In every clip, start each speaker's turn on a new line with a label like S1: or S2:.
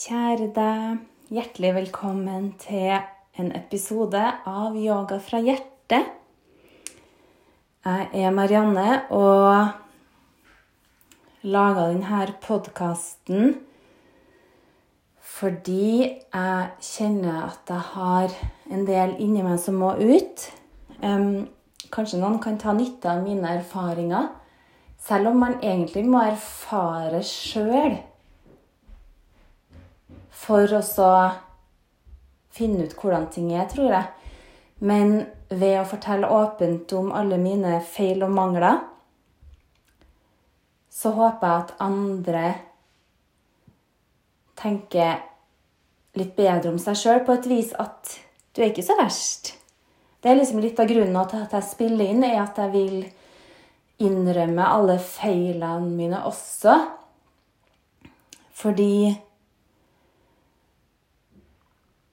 S1: Kjære deg, hjertelig velkommen til en episode av Yoga fra hjertet. Jeg er Marianne og laga denne podkasten fordi jeg kjenner at jeg har en del inni meg som må ut. Kanskje noen kan ta nytte av mine erfaringer, selv om man egentlig må erfare sjøl for å så finne ut hvordan ting er, tror jeg. Men ved å fortelle åpent om alle mine feil og mangler, så håper jeg at andre tenker litt bedre om seg sjøl på et vis at du er ikke så verst. Det er liksom litt av grunnen til at jeg spiller inn, er at jeg vil innrømme alle feilene mine også. Fordi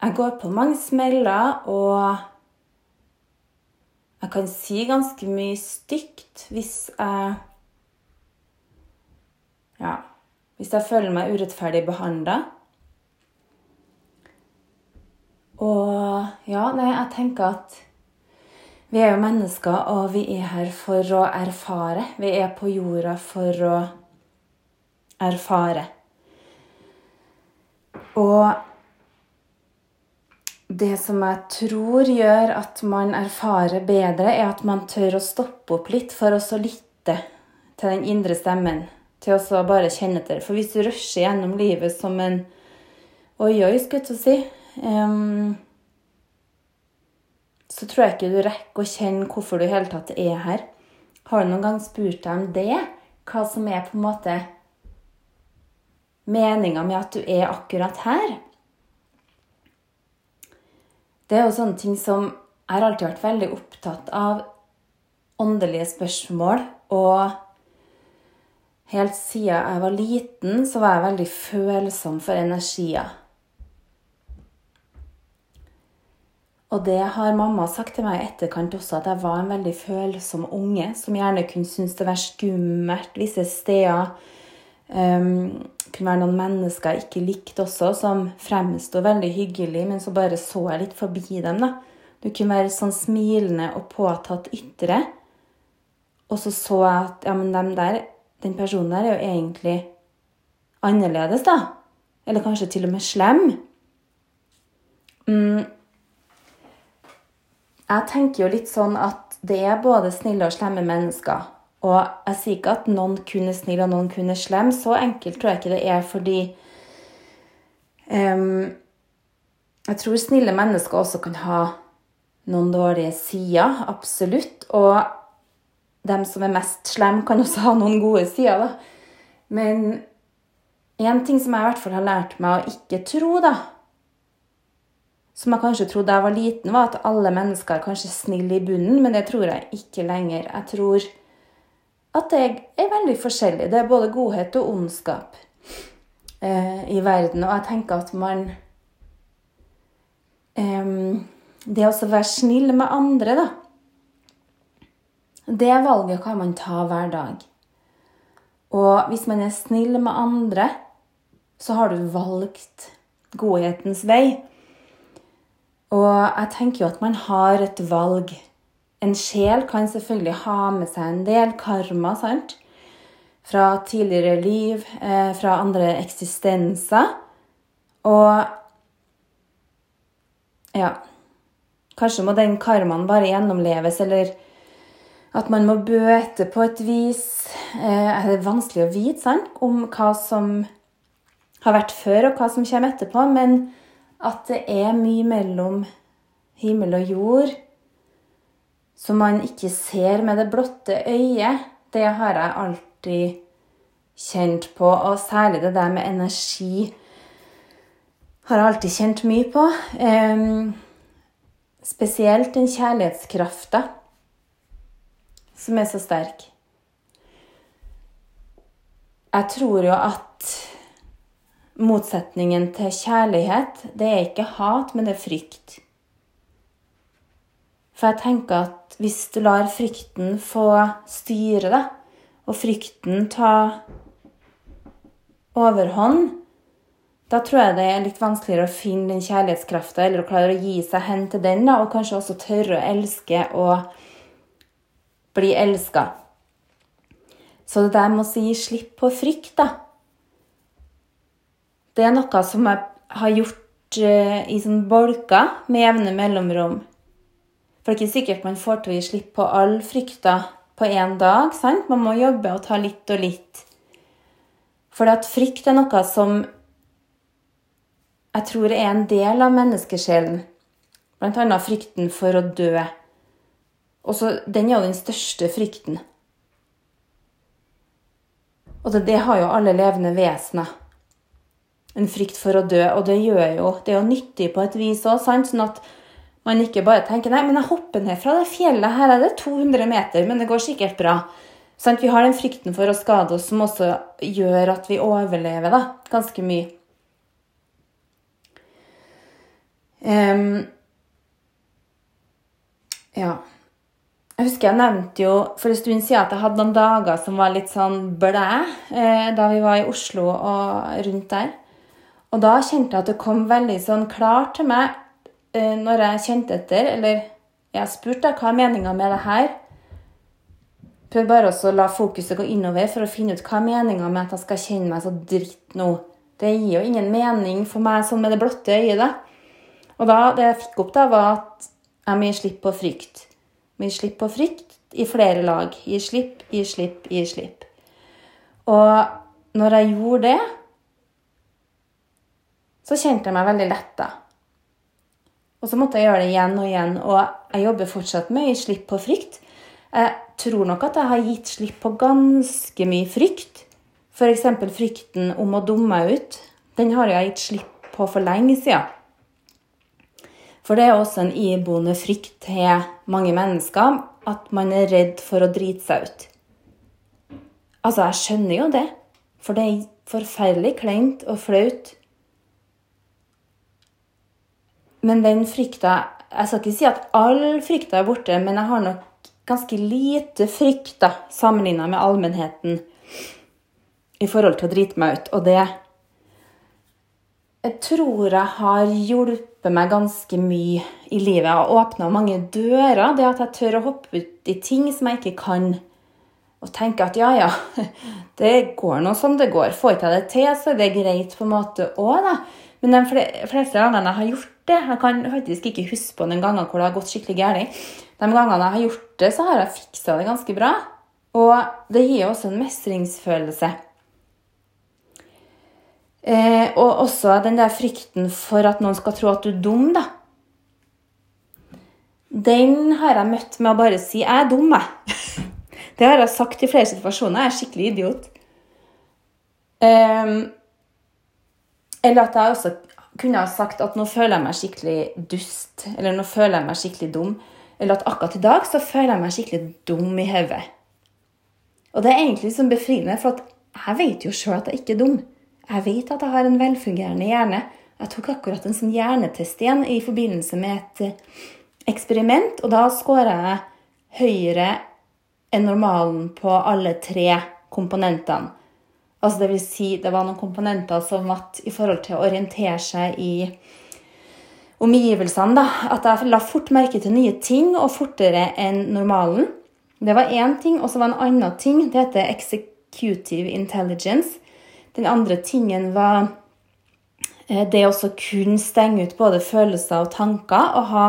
S1: jeg går på mange smeller, og jeg kan si ganske mye stygt hvis jeg Ja, hvis jeg føler meg urettferdig behandla. Og ja, nei, jeg tenker at vi er jo mennesker, og vi er her for å erfare. Vi er på jorda for å erfare. Og det som jeg tror gjør at man erfarer bedre, er at man tør å stoppe opp litt for å lytte til den indre stemmen. Til å bare kjenne etter. For hvis du rusher gjennom livet som en oi-oi, skulle jeg til å si um, Så tror jeg ikke du rekker å kjenne hvorfor du i hele tatt er her. Har du noen gang spurt deg om det? Hva som er på en måte meninga med at du er akkurat her? Det er jo sånne ting som Jeg har alltid vært veldig opptatt av åndelige spørsmål. Og helt siden jeg var liten, så var jeg veldig følsom for energier. Og det har mamma sagt til meg i etterkant også, at jeg var en veldig følsom unge som gjerne kunne synes det var skummelt visse steder. Um, kunne være noen mennesker jeg ikke likte også, som fremsto veldig hyggelig, men så bare så jeg litt forbi dem. da. Du kunne være sånn smilende og påtatt ytre, og så så jeg at ja, men dem der, den personen der er jo egentlig annerledes, da. Eller kanskje til og med slem. Mm. Jeg tenker jo litt sånn at det er både snille og slemme mennesker. Og jeg sier ikke at noen kun er snill og noen kun er slem. Så enkelt tror jeg ikke det er, fordi um, Jeg tror snille mennesker også kan ha noen dårlige sider, absolutt. Og dem som er mest slem, kan også ha noen gode sider, da. Men én ting som jeg i hvert fall har lært meg å ikke tro, da Som jeg kanskje trodde da jeg var liten, var at alle mennesker er kanskje snille i bunnen, men det tror jeg ikke lenger. Jeg tror at det er veldig forskjellig. Det er både godhet og ondskap eh, i verden. Og jeg tenker at man eh, Det å være snill med andre, da Det valget kan man ta hver dag. Og hvis man er snill med andre, så har du valgt godhetens vei. Og jeg tenker jo at man har et valg en sjel kan selvfølgelig ha med seg en del karma, sant? Fra tidligere liv, eh, fra andre eksistenser. Og ja Kanskje må den karmaen bare gjennomleves, eller at man må bøte på et vis. Eh, er det vanskelig å vite sant? om hva som har vært før, og hva som kommer etterpå, men at det er mye mellom himmel og jord som man ikke ser med det blotte øyet, det har jeg alltid kjent på. Og særlig det der med energi har jeg alltid kjent mye på. Um, spesielt den kjærlighetskrafta som er så sterk. Jeg tror jo at motsetningen til kjærlighet, det er ikke hat, men det er frykt. For jeg tenker at hvis du lar frykten få styre deg, og frykten ta overhånd, Da tror jeg det er litt vanskeligere å finne den kjærlighetskrafta, eller å klare å gi seg hen til den, da, og kanskje også tørre å elske og bli elska. Så det der med å gi slipp på frykt, da Det er noe som jeg har gjort uh, i sånn bolker med jevne mellomrom. For det er ikke sikkert man får til å gi slipp på all frykta på én dag. sant? Man må jobbe og ta litt og litt. For at frykt er noe som jeg tror er en del av menneskesjelen. Blant annet frykten for å dø. Også, den er jo den største frykten. Og det, det har jo alle levende vesener. En frykt for å dø. Og det gjør jo Det er jo nyttig på et vis òg, sånn at man ikke bare tenker nei, men jeg hopper ned fra det fjellet. Her er det 200 meter, men det går sikkert bra. Sånn, vi har den frykten for å skade oss som også gjør at vi overlever da, ganske mye. Um, ja. Jeg husker jeg nevnte jo for en stund siden at jeg hadde noen dager som var litt sånn blæ eh, da vi var i Oslo og rundt der. Og da kjente jeg at det kom veldig sånn klart til meg når jeg kjente etter, eller jeg spurte hva er meninga med det her. Prøv bare å la fokuset gå innover for å finne ut hva er meninga med at jeg skal kjenne meg så dritt nå. Det gir jo ingen mening for meg sånn med det blotte øyet. da. Og da, det jeg fikk opp, da, var at jeg må gi slipp på frykt. Må gi slipp på frykt i flere lag. Gi slipp, gi slipp, gi slipp. Og når jeg gjorde det, så kjente jeg meg veldig letta. Og så måtte jeg gjøre det igjen og igjen, og jeg jobber fortsatt med å gi slipp på frykt. Jeg tror nok at jeg har gitt slipp på ganske mye frykt. F.eks. frykten om å dumme meg ut. Den har jeg gitt slipp på for lenge siden. For det er også en iboende frykt til mange mennesker at man er redd for å drite seg ut. Altså, jeg skjønner jo det, for det er forferdelig kleint og flaut. Men den frykta Jeg skal ikke si at all frykta er borte, men jeg har nok ganske lite frykt sammenligna med allmennheten i forhold til å drite meg ut. Og det jeg tror jeg har hjulpet meg ganske mye i livet. Og åpna mange dører. Det at jeg tør å hoppe ut i ting som jeg ikke kan. Og tenke at ja, ja, det går nå som det går. Får ikke jeg det til, så er det greit på en måte òg, da. Men de fleste gangene jeg har gjort det Jeg kan faktisk ikke huske på den gangen hvor det har gått skikkelig galt. De gangene jeg har gjort det, så har jeg fiksa det ganske bra. Og det gir også en mestringsfølelse. Eh, og også den der frykten for at noen skal tro at du er dum, da. Den har jeg møtt med å bare si 'jeg er dum', jeg. Det har jeg sagt i flere situasjoner. Jeg er skikkelig idiot. Um, eller at jeg også kunne ha sagt at nå føler jeg meg skikkelig dust. Eller nå føler jeg meg skikkelig dum. Eller at akkurat i dag så føler jeg meg skikkelig dum i hodet. Og det er egentlig sånn befriende, for jeg vet jo sjøl at jeg ikke er dum. Jeg vet at jeg har en velfungerende hjerne. Jeg tok akkurat en sånn hjernetest igjen i forbindelse med et eh, eksperiment, og da scora jeg høyere enn normalen på alle tre komponentene. Altså det vil si, det var noen komponenter som at i forhold til å orientere seg i omgivelsene, da, at jeg la fort merke til nye ting og fortere enn normalen. Det var én ting, og så var en annen ting. Det heter executive intelligence. Den andre tingen var eh, det å kunne stenge ut både følelser og tanker og ha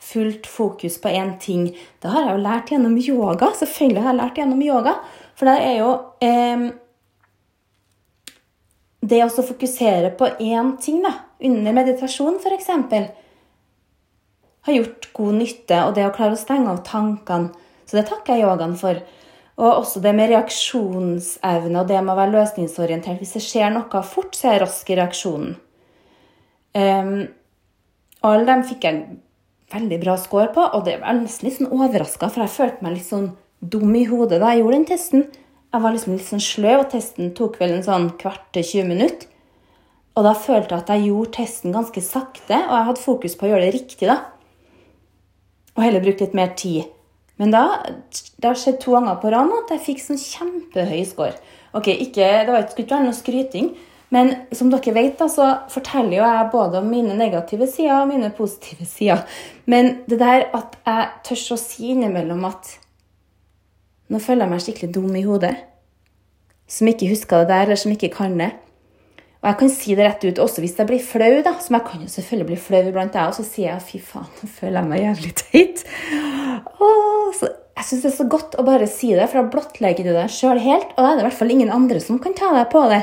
S1: fullt fokus på én ting. Det har jeg jo lært gjennom yoga. Selvfølgelig har jeg lært gjennom yoga. For det er jo eh, Det å fokusere på én ting da, under meditasjon, f.eks., har gjort god nytte. Og det å klare å stenge av tankene. Så det takker jeg yogaen for. Og også det med reaksjonsevne og det med å være løsningsorientert. Hvis det skjer noe fort, så er jeg rask i reaksjonen. Um, alle dem fikk jeg veldig bra score på, og det var nesten litt sånn overraska, for jeg følte meg litt sånn dum i hodet da jeg gjorde den testen. Jeg var liksom litt sånn sløv, og testen tok vel en sånn kvart til 20 minutter. Og da følte jeg at jeg gjorde testen ganske sakte, og jeg hadde fokus på å gjøre det riktig, da. Og heller brukt litt mer tid. Men da, det har skjedd to ganger på rad at jeg fikk sånn kjempehøy score. Ok, ikke, Det var ikke, noe skryting, Men som dere vet, da, så forteller jo jeg både om mine negative sider og mine positive sider. Men det der at jeg tør å si innimellom at nå føler jeg meg skikkelig dum i hodet. Som ikke husker det der, eller som ikke kan det. Og jeg kan si det rett ut også hvis jeg blir flau, da. Som jeg kan jo selvfølgelig bli flau iblant, jeg. Og så sier jeg fy faen, nå føler jeg meg jævlig teit. Jeg syns det er så godt å bare si det, for da blottlegger du deg sjøl helt. Og da er det i hvert fall ingen andre som kan ta deg på det.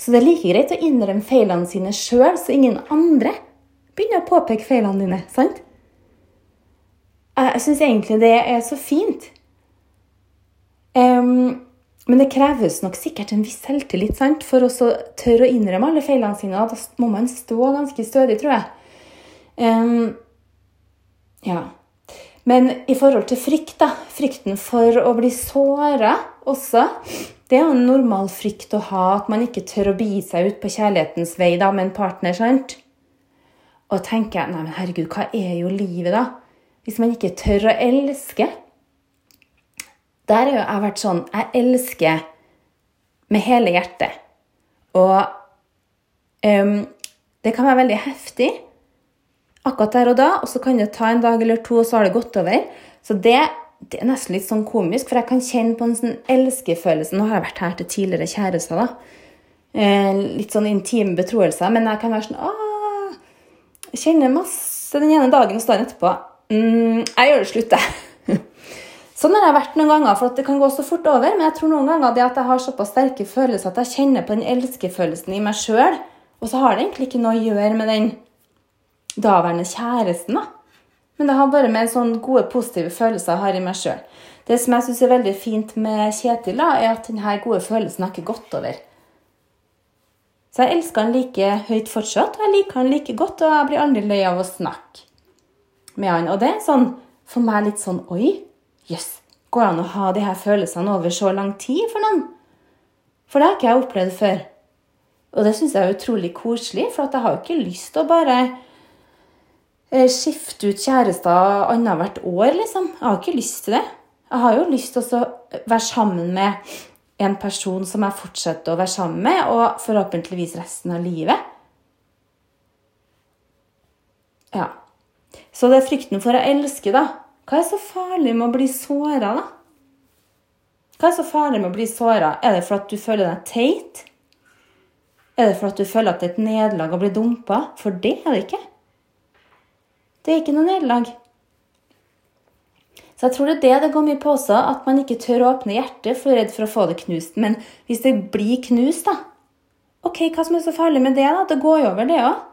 S1: Så det er like greit å innrømme feilene sine sjøl, så ingen andre begynner å påpeke feilene dine. sant? Jeg syns egentlig det er så fint. Um, men det kreves nok sikkert en viss selvtillit sant? for å tørre å innrømme alle feilene sine. Da må man stå ganske stødig, tror jeg. Um, ja. Men i forhold til frykt, da, frykten for å bli såra også Det er jo en normal frykt å ha, at man ikke tør å begi seg ut på kjærlighetens vei da, med en partner. sant? Og tenker jeg, nei, men herregud, hva er jo livet, da? Hvis man ikke tør å elske? Der har jeg vært sånn Jeg elsker med hele hjertet. Og um, det kan være veldig heftig akkurat der og da, og så kan det ta en dag eller to, og så har det gått over. Så det, det er nesten litt sånn komisk, for jeg kan kjenne på en sånn elskefølelse. Nå har jeg vært her til tidligere kjærester, da. Eh, litt sånn intime betroelser, men jeg kan være sånn Åh, jeg kjenner masse den ene dagen, og dagen etterpå mm, Jeg gjør det slutt, jeg. Sånn har jeg vært noen ganger, for det kan gå så fort over. Men jeg tror noen ganger det at jeg har såpass sterke følelser at jeg kjenner på den elskefølelsen i meg sjøl. Og så har det egentlig ikke noe å gjøre med den daværende kjæresten, da. Men det har bare med sånne gode, positive følelser jeg har i meg sjøl. Det som jeg syns er veldig fint med Kjetil, da, er at denne gode følelsen har ikke gått over. Så jeg elsker han like høyt fortsatt, og jeg liker han like godt, og jeg blir aldri lei av å snakke med han. Og det er sånn, for meg litt sånn Oi, Jøss, yes, går det an å ha de her følelsene over så lang tid for noen? For det har ikke jeg opplevd før. Og det syns jeg er utrolig koselig, for jeg har jo ikke lyst til å bare eh, skifte ut kjærester annethvert år, liksom. Jeg har ikke lyst til det. Jeg har jo lyst til å være sammen med en person som jeg fortsetter å være sammen med, og forhåpentligvis resten av livet. Ja. Så det er frykten for å elske, da, hva er så farlig med å bli såra, da? Hva er så farlig med å bli såra? Er det for at du føler deg teit? Er det for at du føler at det er et nederlag å bli dumpa? For det er det ikke. Det er ikke noe nederlag. Så jeg tror det er det det går mye på også, at man ikke tør å åpne hjertet for redd for å få det knust. Men hvis det blir knust, da Ok, hva som er så farlig med det, da? Det går jo over, det òg.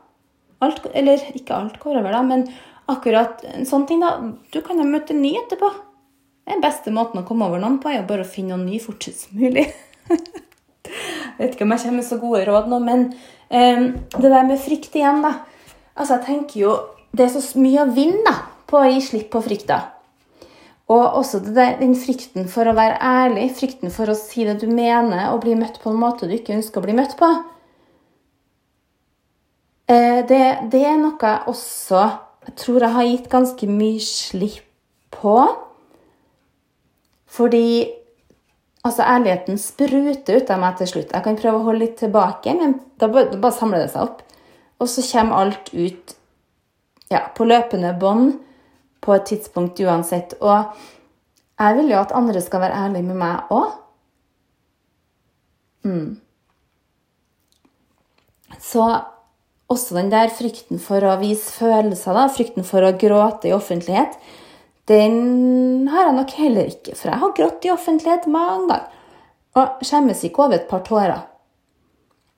S1: Eller ikke alt går over, da, men akkurat en sånn ting, da. Du kan jo møte en ny etterpå. Den beste måten å komme over noen på, er jo bare å finne noen ny fortest mulig. jeg vet ikke om jeg kommer med så gode råd nå, men um, det der med frykt igjen, da. Altså, jeg tenker jo Det er så mye å vinne da, på å gi slipp på frykta. Og også der, den frykten for å være ærlig, frykten for å si det du mener, og bli møtt på en måte du ikke ønsker å bli møtt på. Eh, det, det er noe også jeg tror jeg har gitt ganske mye slipp på. Fordi altså, ærligheten spruter ut av meg til slutt. Jeg kan prøve å holde litt tilbake, men da bare, samler det seg opp. Og så kommer alt ut ja, på løpende bånd på et tidspunkt uansett. Og jeg vil jo at andre skal være ærlige med meg òg. Mm. Så også den der frykten for å vise følelser, da, frykten for å gråte i offentlighet, den har jeg nok heller ikke. For jeg har grått i offentlighet mange ganger. Og skjemmes ikke over et par tårer.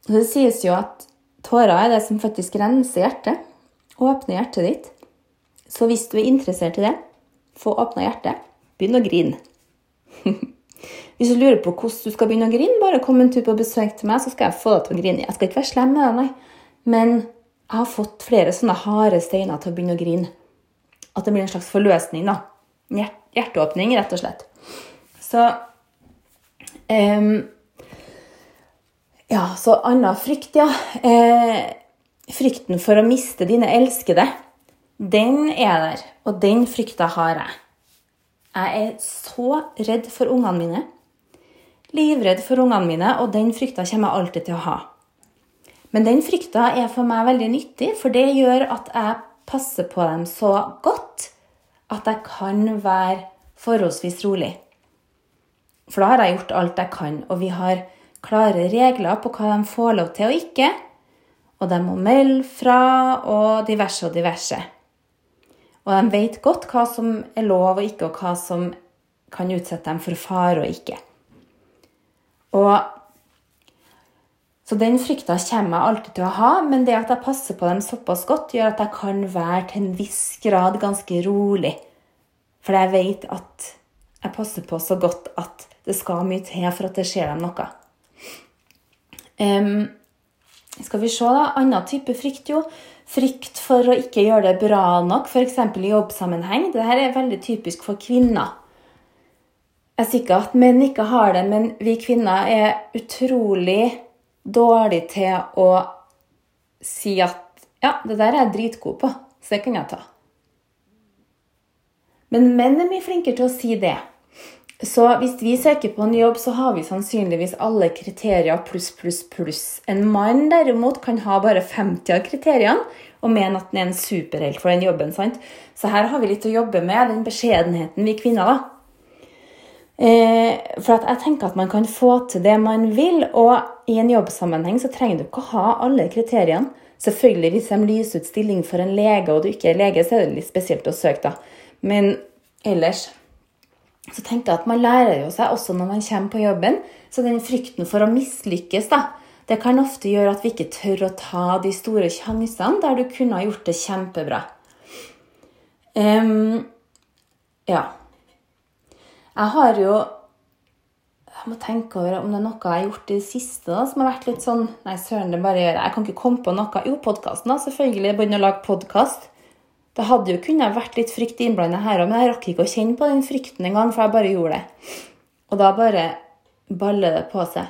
S1: Og det sies jo at tårer er det som faktisk renser hjertet. Åpner hjertet ditt. Så hvis du er interessert i det, få åpna hjertet. Begynn å grine. hvis du lurer på hvordan du skal begynne å grine, bare kom en tur på besøk til meg, så skal jeg få deg til å grine. Jeg skal ikke være slem med deg, nei. Men jeg har fått flere sånne harde steiner til å begynne å grine. At det blir en slags forløsning. da. Hjerteåpning, rett og slett. Så um, Ja, så anna frykt, ja. Eh, frykten for å miste dine elskede, den er der. Og den frykta har jeg. Jeg er så redd for ungene mine. Livredd for ungene mine, og den frykta kommer jeg alltid til å ha. Men den frykta er for meg veldig nyttig, for det gjør at jeg passer på dem så godt at jeg kan være forholdsvis rolig. For da har jeg gjort alt jeg kan, og vi har klare regler på hva de får lov til og ikke. Og de må melde fra og diverse og diverse. Og de vet godt hva som er lov og ikke, og hva som kan utsette dem for fare og ikke. Og så den frykta kommer jeg alltid til å ha, men det at jeg passer på dem såpass godt, gjør at jeg kan være til en viss grad ganske rolig. For jeg vet at jeg passer på så godt at det skal mye til for at det skjer dem noe. Um, skal vi se, da. Annen type frykt, jo. Frykt for å ikke gjøre det bra nok, f.eks. i jobbsammenheng. Dette er veldig typisk for kvinner. Jeg er sikker at menn ikke har det, men vi kvinner er utrolig dårlige til å si at ja, det der er jeg dritgod på, så det kan jeg ta. Men menn er mye flinkere til å si det. Så hvis vi søker på en jobb, så har vi sannsynligvis alle kriterier pluss, pluss, pluss. En mann derimot kan ha bare 50 av kriteriene og mene at han er en superhelt for den jobben. sant? Så her har vi litt å jobbe med, den beskjedenheten vi kvinner, da. Eh, for jeg tenker at man kan få til det man vil, og i en jobbsammenheng så trenger du ikke å ha alle kriteriene. Selvfølgelig hvis de lyser ut stilling for en lege, og du ikke er lege, så er det litt spesielt å søke, da. Men ellers så tenker jeg at man lærer jo seg også når man kommer på jobben. Så den frykten for å mislykkes, da, det kan ofte gjøre at vi ikke tør å ta de store sjansene der du kunne ha gjort det kjempebra. Um, ja. Jeg har jo Jeg må tenke over om det er noe jeg har gjort i det siste da, som har vært litt sånn Nei, søren, det bare gjør jeg. Jeg kan ikke komme på noe. Jo, podkasten, da. Selvfølgelig. Begynne å lage podkast. Det hadde jo kunnet vært litt frykt innblanda her òg, men jeg rakk ikke å kjenne på den frykten engang, for jeg bare gjorde det. Og da bare baller det på seg.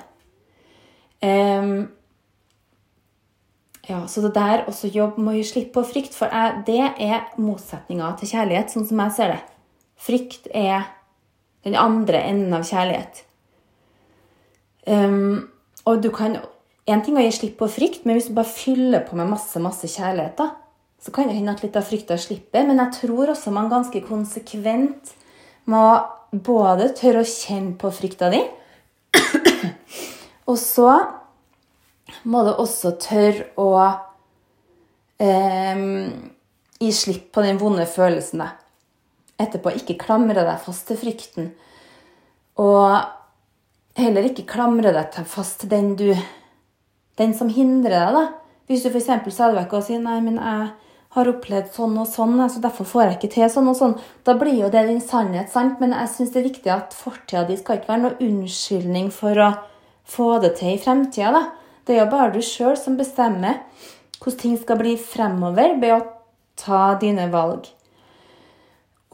S1: Um, ja, Så det der også jobb med å gi slipp på frykt, for jeg, det er motsetninga til kjærlighet, sånn som jeg ser det. Frykt er den andre enden av kjærlighet. Um, og du kan En ting er å gi slipp på frykt, men hvis du bare fyller på med masse, masse kjærlighet, da, så kan det hende at litt av frykta slipper. Men jeg tror også man ganske konsekvent må både tørre å kjenne på frykta di, og så må du også tørre å um, gi slipp på den vonde følelsen. Da. Etterpå ikke klamre deg fast til frykten. Og heller ikke klamre deg fast til den du Den som hindrer deg, da. Hvis du f.eks. stadig vekk sier 'nei, men jeg' har opplevd sånn og sånn, så derfor får jeg ikke til sånn og sånn. Da blir jo det din sannhet, sant? Men jeg syns det er viktig at fortida di skal ikke være noen unnskyldning for å få det til i fremtida. da. Det er jo bare du sjøl som bestemmer hvordan ting skal bli fremover ved å ta dine valg.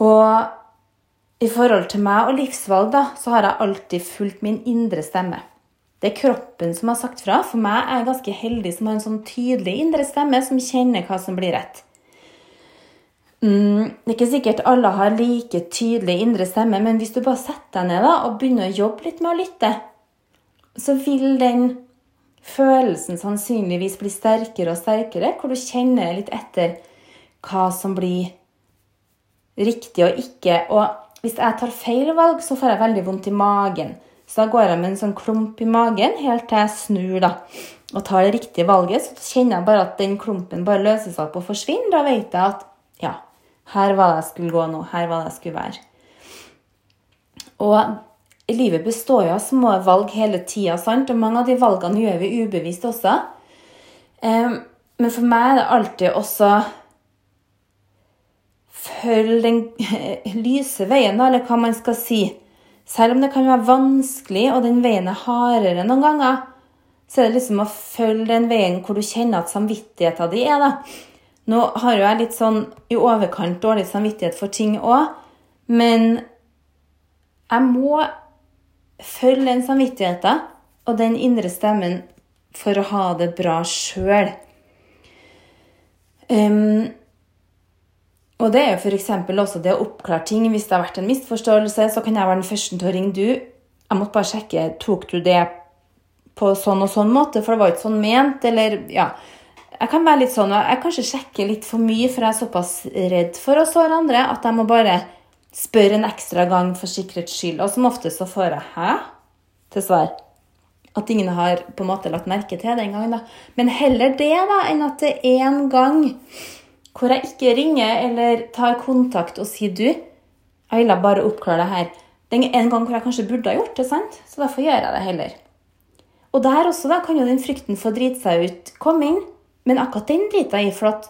S1: Og i forhold til meg og livsvalg, da, så har jeg alltid fulgt min indre stemme. Det er kroppen som har sagt fra. For meg er jeg ganske heldig som har en sånn tydelig indre stemme som kjenner hva som blir rett. Mm, det er ikke sikkert alle har like tydelig indre stemme, men hvis du bare setter deg ned da, og begynner å jobbe litt med å lytte, så vil den følelsen sannsynligvis bli sterkere og sterkere, hvor du kjenner litt etter hva som blir riktig og ikke. Og hvis jeg tar feil valg, så får jeg veldig vondt i magen. Så da går jeg med en sånn klump i magen helt til jeg snur da, og tar det riktige valget. Så kjenner jeg bare at den klumpen bare løser seg opp og forsvinner. Da vet jeg at ja, her var det jeg skulle gå nå. Her var det jeg skulle være. Og livet består jo av små valg hele tida, og mange av de valgene gjør vi ubevisst også. Men for meg er det alltid også følge den lyse veien, eller hva man skal si. Selv om det kan være vanskelig, og den veien er hardere noen ganger, så er det liksom å følge den veien hvor du kjenner at samvittigheten din er. da. Nå har jo jeg litt sånn i overkant dårlig samvittighet for ting òg, men jeg må følge den samvittigheten og den indre stemmen for å ha det bra sjøl. Um, og det er jo f.eks. også det å oppklare ting. Hvis det har vært en misforståelse, så kan jeg være den første til å ringe du. Jeg måtte bare sjekke tok du det på sånn og sånn måte, for det var ikke sånn ment, eller ja. Jeg kan være litt sånn, og jeg kanskje sjekker litt for mye, for jeg er såpass redd for å såre andre at jeg må bare spørre en ekstra gang for sikkerhets skyld. Og som ofte så får jeg 'hæ?' til svar. At ingen har på en måte lagt merke til det engang. Men heller det da, enn at det én en gang hvor jeg ikke ringer eller tar kontakt og sier 'du, jeg ville bare oppklare det her'. Det er en gang hvor jeg kanskje burde ha gjort det, sant? så derfor gjør jeg det heller. Og der også da, kan jo den frykten for å drite seg ut komme inn. Men akkurat den driter jeg i, for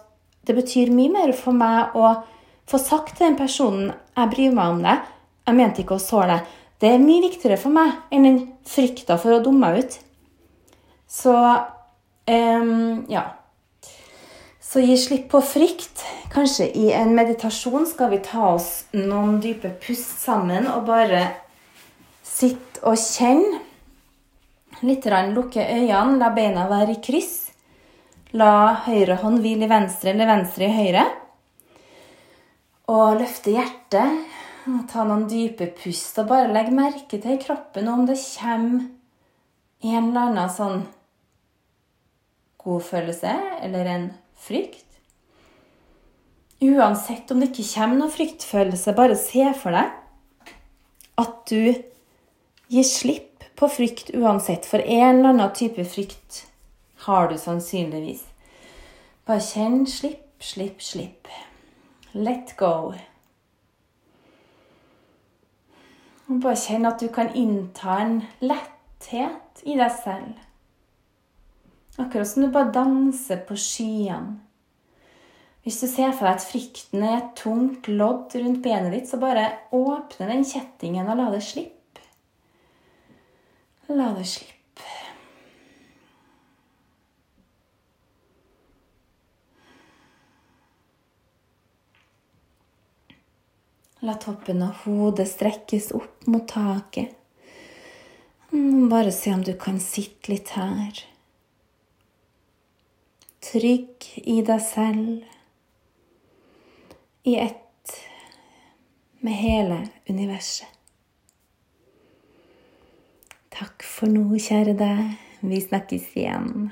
S1: det betyr mye mer for meg å få sagt til den personen jeg bryr meg om det, jeg mente ikke å såre deg. Det er mye viktigere for meg enn den frykta for å dumme meg ut. Så um, ja. Så gi slipp på frykt. Kanskje i en meditasjon skal vi ta oss noen dype pust sammen og bare sitte og kjenne. Litt lukke øynene, la beina være i kryss. La høyre hånd hvile i venstre eller venstre i høyre. Og løfte hjertet. Og ta noen dype pust og bare legg merke til i kroppen om det kommer en eller annen sånn god følelse eller en frykt. Uansett om det ikke kommer noen fryktfølelse, bare se for deg at du gir slipp på frykt uansett. For en eller annen type frykt har du sannsynligvis. Bare kjenn slipp, slipp, slipp. Let go. Bare kjenn at du kan innta en letthet i deg selv. Akkurat som du bare danser på skyene. Hvis du ser for deg at frykten er et tungt lodd rundt benet ditt, så bare åpne den kjettingen og la det slippe. La det slippe. La toppen av hodet strekkes opp mot taket. Bare se om du kan sitte litt her. Trygg i deg selv. I ett med hele universet. Takk for nå, kjære deg. Vi snakkes igjen.